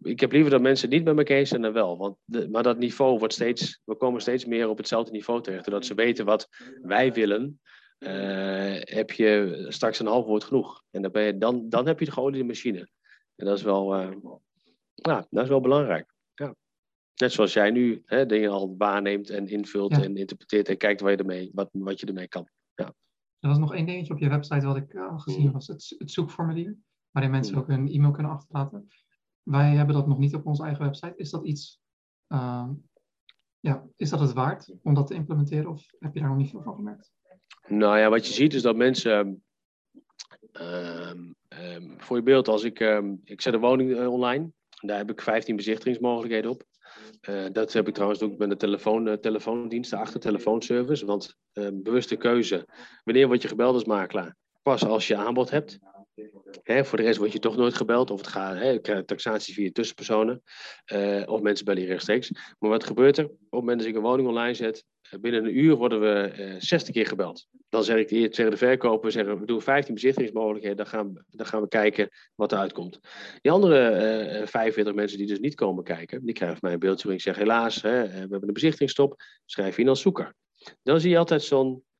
ik heb liever dat mensen niet met me eens zijn dan wel. Want maar dat niveau wordt steeds, we komen steeds meer op hetzelfde niveau terecht. Doordat ze weten wat wij willen, heb je straks een half woord genoeg. En dan, ben je, dan, dan heb je de geoliede machine. En dat is wel, ja, dat is wel belangrijk. Ja. Net zoals jij nu hè, dingen al waarneemt en invult en interpreteert en kijkt waar je ermee, wat, wat je ermee kan. Ja. Er was nog één dingetje op je website wat ik uh, gezien was, het, het zoekformulier, waarin mensen ook hun e-mail kunnen achterlaten. Wij hebben dat nog niet op onze eigen website. Is dat iets, uh, ja, is dat het waard om dat te implementeren of heb je daar nog niet veel van gemerkt? Nou ja, wat je ziet is dat mensen Um, um, voor je beeld, als ik, ik zet een woning uh, online, daar heb ik 15 bezichtigingsmogelijkheden op. Uh, dat heb ik trouwens ook met de telefoon, uh, telefoondienst, de achtertelefoonservice. Want bewuste keuze. Wanneer word je gebeld als makelaar? Pas als je aanbod hebt. Voor de rest word je toch nooit gebeld. Of het gaat, hè, taxatie via tussenpersonen. Uh, of mensen bellen je rechtstreeks. Maar wat gebeurt er? Op het moment dat ik een woning online zet, uh, binnen een uur worden we uh, eh, 60 keer gebeld. Dan zeg ik zeggen de verkoper, zeggen, we doen 15 bezichtigingsmogelijkheden. Dan gaan, dan gaan we kijken wat er uitkomt. Die andere 45 mensen die dus niet komen kijken, die krijgen van mij een beeldje ik zeg, helaas, hè, we hebben een bezichtigingsstop. Schrijf je in als zoeker. Dan zie je altijd zo'n uh, uh,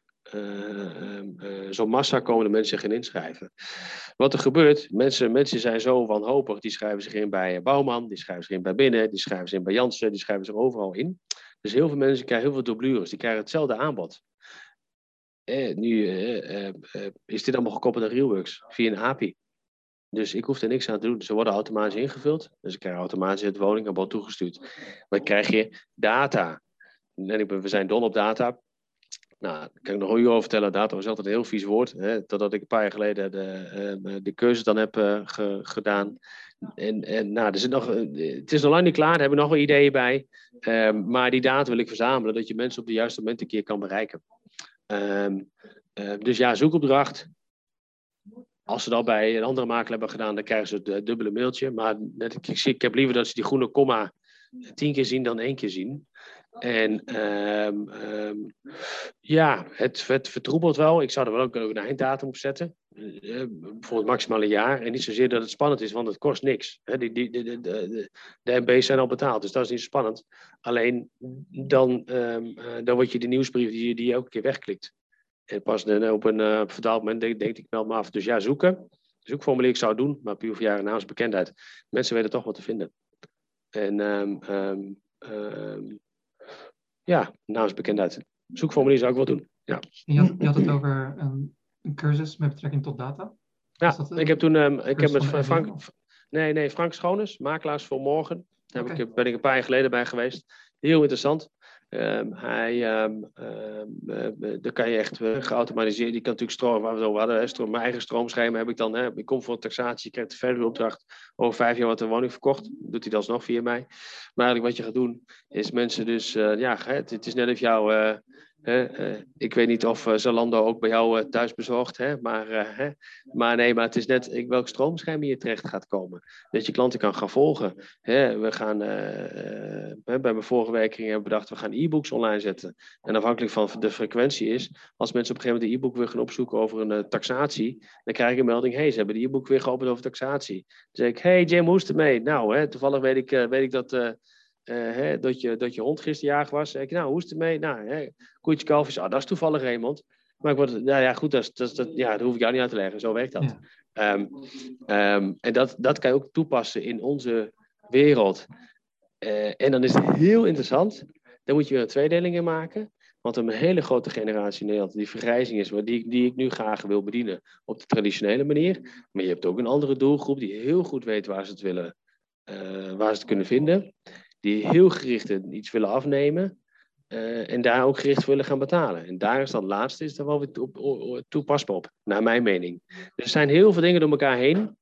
zo'n massa komen de mensen zich in inschrijven. Wat er gebeurt, mensen, mensen zijn zo wanhopig, die schrijven zich in bij Bouwman, die schrijven zich in bij Binnen, die schrijven zich in bij Jansen, die schrijven zich overal in. Dus heel veel mensen krijgen heel veel dublures, die krijgen hetzelfde aanbod. Eh, nu eh, eh, is dit allemaal gekoppeld aan Realworks via een API. Dus ik hoef er niks aan te doen. Ze worden automatisch ingevuld. Dus ik krijg automatisch het woningaanbod toegestuurd. Maar dan krijg je data. En we zijn dol op data. Nou, daar kan ik nog een uur over vertellen. Data was altijd een heel vies woord. Hè, totdat ik een paar jaar geleden de, eh, de keuze dan heb uh, gedaan. En, en nou, er zit nog, eh, het is nog lang niet klaar, daar hebben we nog wel ideeën bij. Um, maar die data wil ik verzamelen, dat je mensen op de juiste moment een keer kan bereiken. Uh, dus ja, zoekopdracht. Als ze dat bij een andere makelaar hebben gedaan, dan krijgen ze het dubbele mailtje. Maar net, ik, ik heb liever dat ze die groene komma tien keer zien dan één keer zien. En um, ja, het, het vertroebelt wel. Ik zou er wel ook een einddatum op zetten. Uh, bijvoorbeeld maximaal een jaar. En niet zozeer dat het spannend is, want het kost niks. Die, die, de, de, de, de MB's zijn al betaald, dus dat is niet zo spannend. Alleen dan, um, dan word je de nieuwsbrief die, die je elke keer wegklikt. En pas op een uh, verdaald moment denk, denk ik wel maar af. Dus ja, zoeken. Zoekformulier ik zou doen, maar puur voor jaren naamsbekendheid. Mensen weten toch wat te vinden. En um, ja, naamsbekendheid. Zoekformulier zou ik wel doen. Ja. Je, had, je had het over een, een, cursus met betrekking tot data. Ja, ik heb toen um, ik heb met Frank. Nee, nee, Frank Schoones, makelaars voor morgen. Daar okay. ik, ben ik een paar jaar geleden bij geweest. Heel interessant. Um, hij, um, um, daar kan je echt uh, geautomatiseerd, die kan natuurlijk stroom, waar we zo hadden, hè, stroom, mijn eigen stroomschema heb ik dan, hè, ik kom voor een taxatie, je krijgt de verhuuropdracht, over vijf jaar wat een woning verkocht, doet hij dat alsnog via mij. Maar eigenlijk wat je gaat doen, is mensen dus, ja, het, het, is net of jouw ik weet niet of uh, Zalando ook bij jou uh, thuis bezorgt, hè? Maar, hè? maar nee, maar het is net welk stroomscherm je terecht gaat komen. Dat je klanten kan gaan volgen. Hè? We gaan, bij mijn vorige werking hebben we bedacht, we gaan e-books online zetten. En afhankelijk van de frequentie is, als mensen op een gegeven moment de e-book weer gaan opzoeken over een taxatie, dan krijg ik een melding, hey, ze hebben de e-book weer geopend over taxatie. Dan zeg ik, hey Jim, hoe is het ermee? Nou, hè, toevallig weet ik, weet ik dat hè, dat, je, dat je hond gisteren jaag was. Ik, nou, hoe is het ermee? Nou, hè, koetje, kalfjes, ah, dat is toevallig Raymond. Maar ik word, nou ja, goed, dat, dat, dat, ja, dat hoef ik jou niet uit te leggen. Zo werkt dat. Ja. Um, um, en dat, dat kan je ook toepassen in onze wereld. Uh, en dan is het heel interessant. Dan moet je weer een tweedeling in maken. Want een hele grote generatie in Nederland, die vergrijzing is, die, die ik nu graag wil bedienen op de traditionele manier. Maar je hebt ook een andere doelgroep die heel goed weet waar ze het willen, uh, waar ze het kunnen vinden die heel gericht iets willen afnemen uh, en daar ook gericht willen gaan betalen. En daar is dat laatste is daar wel weer op, toepasbaar op, naar mijn mening. Er zijn heel veel dingen door elkaar heen.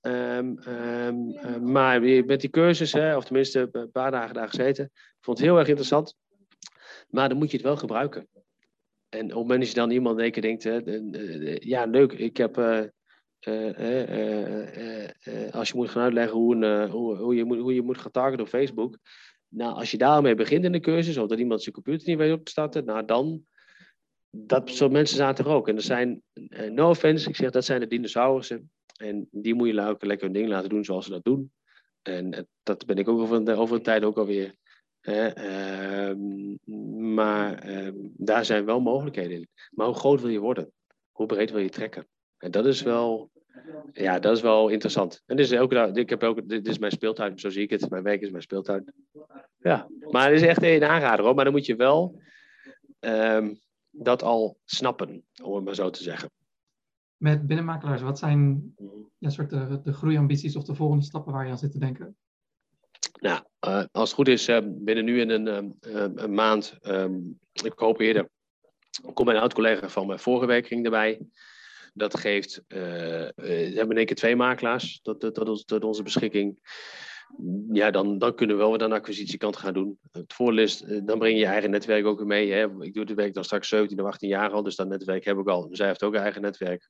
Um, um, uh, maar met die cursus, hè, of tenminste een paar dagen daar gezeten, vond het heel erg interessant. Maar dan moet je het wel gebruiken. En op het moment dat je dan iemand in denkt, hè, ja leuk, ik heb als je moet gaan uitleggen hoe, een, hoe, hoe, je moet, hoe je moet gaan targeten op Facebook. Nou, als je daarmee begint in de cursus, of dat iemand zijn computer niet weet op te starten, nou dan, dat soort mensen zaten er ook. En er zijn, uh, no offense, ik zeg dat zijn de dinosaurussen. En die moet je ook lekker hun ding laten doen zoals ze dat doen. En dat ben ik ook over, de, over een tijd ook alweer. Uh, maar uh, daar zijn wel mogelijkheden in. Maar hoe groot wil je worden? Hoe breed wil je trekken? En dat is wel, ja, dat is wel interessant. En dit is, ook, ik heb ook, dit is mijn speeltuin, zo zie ik het. Mijn werk is mijn speeltuin. Ja, maar het is echt een aanrader hoor. Maar dan moet je wel um, dat al snappen, om het maar zo te zeggen. Met binnenmakelaars, wat zijn ja, soort de, de groeiambities of de volgende stappen waar je aan zit te denken? Nou, uh, als het goed is, uh, binnen nu in een, uh, een maand, ik hoop eerder, komt mijn oud-collega van mijn vorige werking erbij. Dat geeft, we hebben in één keer twee makelaars tot, tot, tot, onze beschikking ja, dan, dan kunnen we wel wat aan de acquisitiekant gaan doen. Het voordeel is, eh, dan breng je je eigen netwerk ook weer mee. Hè. Ik doe het werk dan straks 17 of 18 jaar al, dus dat netwerk heb ik al. Zij heeft ook een eigen netwerk.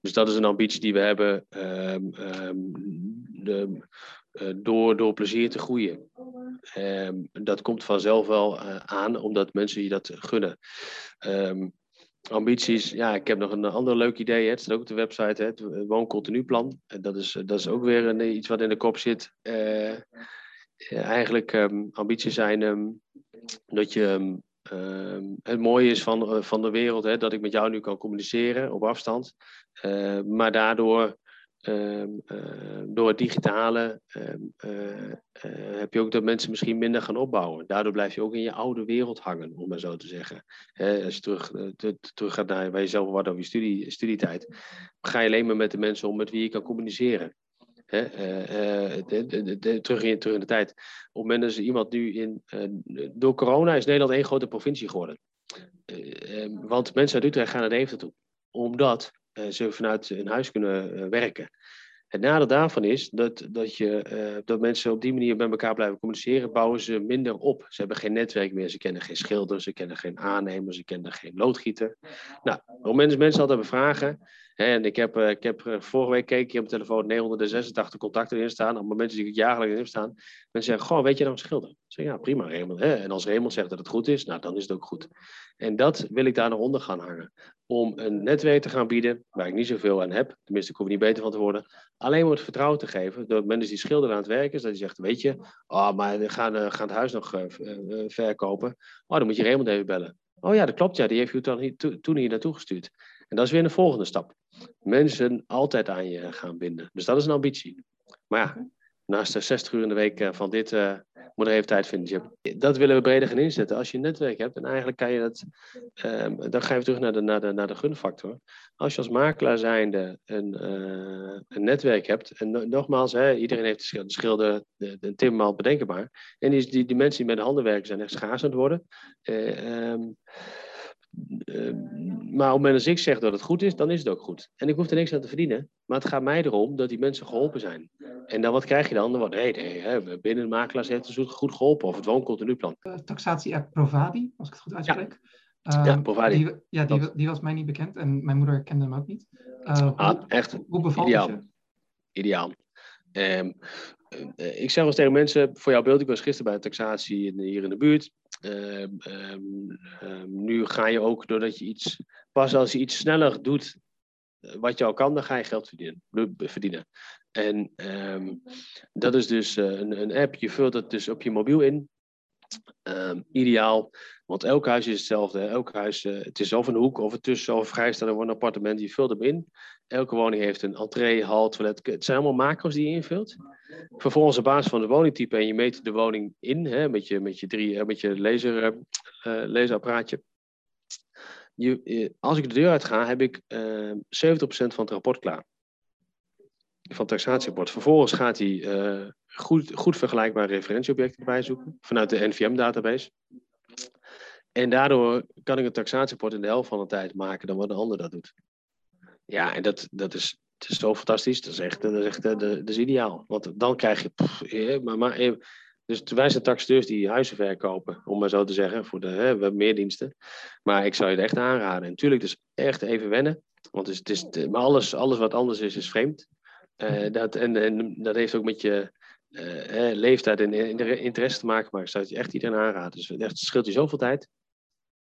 Dus dat is een ambitie die we hebben um, um, de, door, door plezier te groeien. Um, dat komt vanzelf wel aan, omdat mensen je dat gunnen ambities. Ja, ik heb nog een ander leuk idee. Het staat ook op de website, hè. het wooncontinuplan. Dat is, dat is ook weer een, iets wat in de kop zit. Uh, eigenlijk um, ambities zijn um, dat je... Um, het mooie is van, van de wereld hè, dat ik met jou nu kan communiceren op afstand. Maar daardoor Um, uh, door het digitale um, uh, uh, heb je ook dat mensen misschien minder gaan opbouwen. Daardoor blijf je ook in je oude wereld hangen, om maar zo te zeggen. Als je terug, terug gaat naar waar je zelf wat over je studie, studietijd, ga je alleen maar met de mensen om met wie je kan communiceren. Terug, in, terug in de tijd. Op het moment dat iemand nu in. door corona is Nederland één grote provincie geworden. Ehm, want mensen uit Utrecht gaan naar Deventer toe. Omdat ze vanuit hun huis kunnen uh, werken. Het nadeel daarvan is dat, dat, je, uh, dat mensen op die manier met elkaar blijven communiceren, bouwen ze minder op. Ze hebben geen netwerk meer, ze kennen geen schilder, ze kennen geen aannemer, ze kennen geen loodgieter. Nou, op mensen, mensen altijd hebben vragen, en ik heb, ik heb vorige week keek op mijn telefoon 986 contacten erin staan, allemaal mensen die ik jaarlijks in staan. Mensen zeggen, goh, weet je nou een schilder? Ik zeg, ja, prima, Raymond. En als Raymond zegt dat het goed is, nou, dan is het ook goed. En dat wil ik daar nog onder gaan hangen om een netwerk te gaan bieden waar ik niet zoveel aan heb. Tenminste, ik hoef er niet beter van te worden. Alleen om het vertrouwen te geven door mensen die schilderen aan het werk is. Dat hij zegt, weet je, oh, maar we gaan, uh, gaan het huis nog verkopen. Oh, dan moet je Raymond even bellen. Oh ja, dat klopt. Ja, die heeft u toen hier naartoe gestuurd. En dat is weer een volgende stap. Mensen altijd aan je gaan binden. Dus dat is een ambitie. Maar ja, naast de 60 uur in de week van dit moet er even tijd vinden. Dat willen we breder gaan inzetten. Als je een netwerk hebt, en eigenlijk kan je dat, um, dan ga je terug naar de, naar, de, naar de gunfactor. Als je als makelaar zijnde een, uh, een netwerk hebt, en nogmaals, hè, iedereen heeft de schilder, de, de timmerman bedenkenbaar. En die, die, die mensen die met de handen werken zijn echt schaars aan het worden. Uh, um, uh, maar op het moment dat ik zeg dat het goed is, dan is het ook goed. En ik hoef er niks aan te verdienen. Maar het gaat mij erom dat die mensen geholpen zijn. En dan wat krijg je dan? Dan wordt, nee, nee, binnen de makelaars heeft het goed geholpen. Of het wooncontinuplan. Uh, taxatie-app Provadi, als ik het goed uitspreek. Ja, uh, ja Provadi. Die, ja, die, die, was mij niet bekend en mijn moeder kende hem ook niet. Uh, ah, hoe, echt. Hoe bevalt Ideaal. het je? Ideaal. Um, ik zeg wel eens tegen mensen, voor jouw beeld, ik was gisteren bij de taxatie hier in de buurt. Um, um, nu ga je ook, doordat je iets, pas als je iets sneller doet wat je al kan, dan ga je geld verdienen. verdienen. En dat is dus uh, een, een, app. Je vult het dus op je mobiel in. Ideaal, want elk huis is hetzelfde. Elk huis, uh, het is of een hoek of tussen of vrijstaande een appartement. Je vult hem in. Elke woning heeft een entree, hal, toilet. Het zijn allemaal macro's die je invult. Vervolgens op basis van de woningtype en je meet de woning in hè, met, je, met je, drie, met je laser, uh, laserapparaatje. Je, als ik de deur uit ga, heb ik 70% van het rapport klaar van het taxatierapport. Vervolgens gaat hij uh, goed, goed vergelijkbare referentieobjecten erbij zoeken vanuit de NVM-database. En daardoor kan ik een taxatierapport in de helft van de tijd maken dan wat een ander dat doet. Ja, en dat, dat is, het is zo fantastisch. Dat is echt, dat is, echt dat is ideaal. Want dan krijg je. Pff, maar, maar, eh, dus wij zijn taxateurs die huizen verkopen, om maar zo te zeggen. Voor de, hè, we hebben meer diensten. Maar ik zou je het echt aanraden. En natuurlijk, dus echt even wennen. Want het is, het is, maar alles, alles wat anders is, is vreemd. Uh, dat, en, en dat heeft ook met je leeftijd en interesse te maken, maar ik zou het je echt iedereen aanraden. Dus het scheelt je zoveel tijd.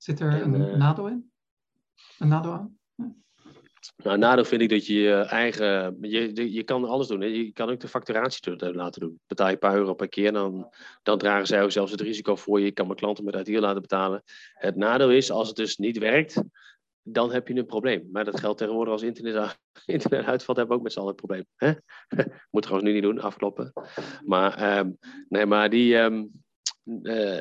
Zit er en, een uh, nadeel in? Een nadeel aan? Nou, nadeel vind ik dat je je eigen. Je, je kan alles doen. Hè. Je kan ook de facturatie laten doen. Betaal je een paar euro per keer, dan, dan dragen zij ook zelfs het risico voor je. Ik kan mijn klanten met hier laten betalen. Het nadeel is, als het dus niet werkt, dan heb je een probleem. Maar dat geldt tegenwoordig als internet, [laughs] internet uitvalt, hebben we ook met z'n allen een probleem. Hè? [laughs] Moet trouwens nu niet doen, afkloppen. Maar, um, nee, maar die. Um, uh,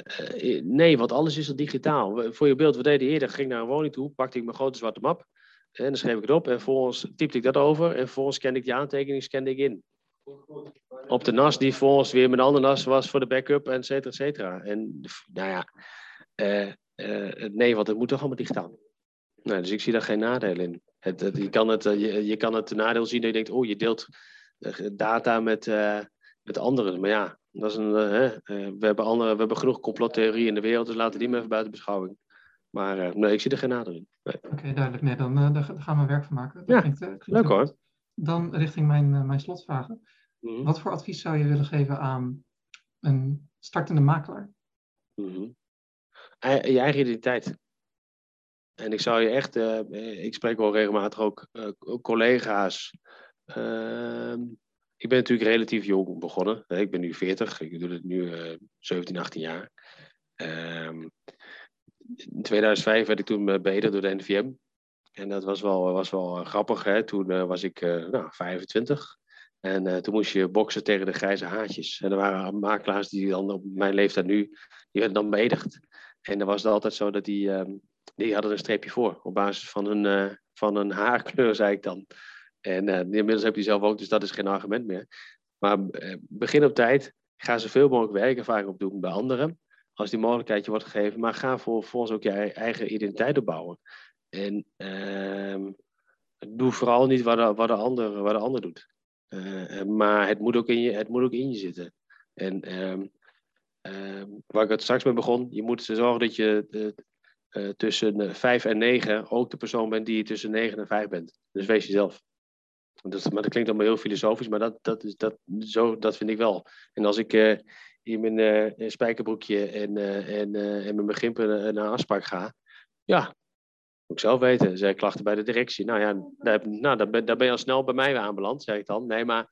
nee, want alles is al digitaal. Voor je beeld, we deden eerder, ging naar een woning toe, pakte ik mijn grote zwarte map. En dan schreef ik het op en vervolgens typte ik dat over. En vervolgens scande ik die aantekening scande ik in. Op de NAS die vervolgens weer een andere NAS was voor de backup, et cetera, et cetera. En nou ja, nee, want het moet toch allemaal digitaal. Nou, dus ik zie daar geen nadeel in. Het, je, kan het, je, kan het nadeel zien dat je denkt, oh, je deelt data met, met anderen. Maar ja, dat is een, we, hebben andere, we hebben genoeg complottheorieën in de wereld, dus laten die maar even buiten beschouwing. Maar uh, nee, ik zie er geen nadeel in. Nee. Oké, duidelijk. Nee, dan daar gaan we werk van maken. Dat ja, klinkt, klinkt leuk hoor. Dan richting mijn, mijn slotvragen. Mm -hmm. Wat voor advies zou je willen geven aan een startende makelaar? Mm -hmm. Je eigen identiteit. En ik zou je echt, ik spreek wel regelmatig ook collega's. Ehm, ik ben natuurlijk relatief jong begonnen. Ik ben nu 40, ik doe het nu 17, 18 jaar. Um, in 2005 werd ik toen beëdigd door de NVM. En dat was wel, was wel grappig. Hè? Toen was ik nou, 25. En toen moest je boksen tegen de grijze haatjes. En er waren makelaars die dan op mijn leeftijd nu, die werden dan beëdigd. En dan was het altijd zo dat die, um, die hadden een streepje voor. Op basis van een, van een haarkleur, zei ik dan. En inmiddels heb je zelf ook, dus dat is geen argument meer. Maar begin op tijd. Ga zoveel mogelijk werkervaring opdoen bij anderen als die mogelijkheid je wordt gegeven. Maar ga voor, volgens ook je eigen identiteit opbouwen. En uh, doe vooral niet wat de, wat de, ander, wat de ander doet. Uh, maar het moet, ook in je, het moet ook in je zitten. En um, um, waar ik het straks mee begon, je moet zorgen dat je tussen 5 en 9 ook de persoon bent die je tussen 9 en 5 bent. Dus wees jezelf. Dat, maar dat klinkt allemaal heel filosofisch, maar dat, dat, is, dat, zo, dat vind ik wel. En als ik uh, in mijn uh, spijkerbroekje en, uh, en, mijn gimpen naar afspraak ga. Ja, moet ik zelf weten. Zij klachten bij de directie. Nou ja, daar, nou, ben, ben je al snel bij mij aanbeland, zeg ik dan. Nee, maar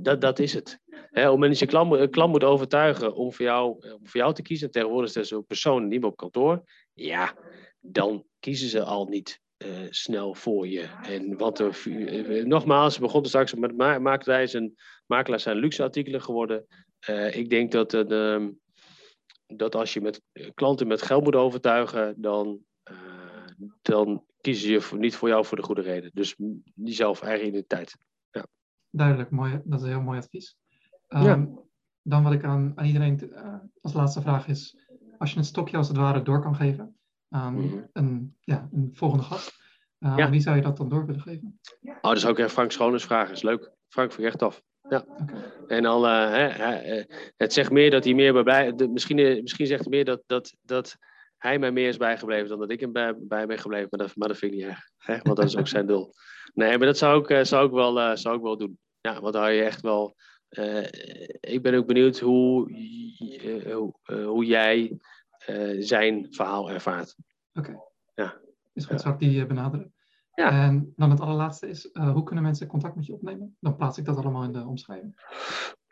dat, dat is het. Op het je klant, klant moet overtuigen om voor, jou, om voor jou te kiezen, tegenwoordig is zo'n persoon niet meer op kantoor, ja, dan kiezen ze al niet uh, snel voor je. En wat er, uh, nogmaals, we begonnen straks met ma makelaars en makelaars zijn luxe artikelen geworden. Uh, ik denk dat, uh, dat als je met klanten met geld moet overtuigen, dan, dan kiezen je voor, niet voor jou voor de goede reden. Dus die zelf eigen identiteit. Ja. Duidelijk, mooi, dat is een heel mooi advies. Um, ja. Dan wat ik aan, aan iedereen als laatste vraag is, als je een stokje als het ware door kan geven aan mm -hmm. een, ja, een volgende gast, ja. wie zou je dat dan door willen geven? Oh, dat is ook echt Frank Schoones vraag, is leuk. Frank, vind ik echt tof. Ja. En dan, uh, hè, hè, het zegt meer dat hij meer bij, bij de, misschien, misschien zegt hij meer dat, dat, dat hij mij meer is bijgebleven dan dat ik hem bij, bij ben gebleven, maar dat, maar dat vind ik niet erg, hè, want dat is ook zijn doel. Nee, maar dat zou ik, zou ik, wel, zou ik wel doen. Ja, want daar je echt wel. Ik ben ook benieuwd hoe, hoe jij zijn verhaal ervaart. Oké. Okay. Ja. Dus goed, zou ik die benaderen? Ja. En dan het allerlaatste is, uh, hoe kunnen mensen contact met je opnemen? Dan plaats ik dat allemaal in de omschrijving.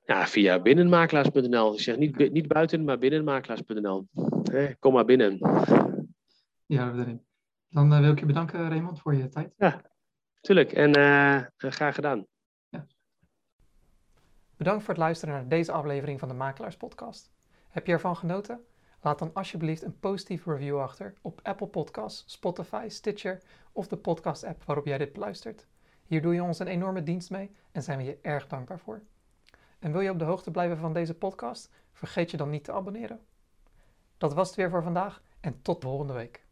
Ja, via binnenmakelaars.nl. Ik zeg niet, niet buiten, maar binnenmakelaars.nl. Hey, kom maar binnen. Ja, we erin. Dan uh, wil ik je bedanken, Raymond, voor je tijd. Ja, tuurlijk. En uh, graag gedaan. Ja. Bedankt voor het luisteren naar deze aflevering van de Makelaars Podcast. Heb je ervan genoten? Laat dan alsjeblieft een positieve review achter op Apple Podcasts, Spotify, Stitcher of de podcast-app waarop jij dit beluistert. Hier doe je ons een enorme dienst mee en zijn we je erg dankbaar voor. En wil je op de hoogte blijven van deze podcast? Vergeet je dan niet te abonneren. Dat was het weer voor vandaag en tot volgende week.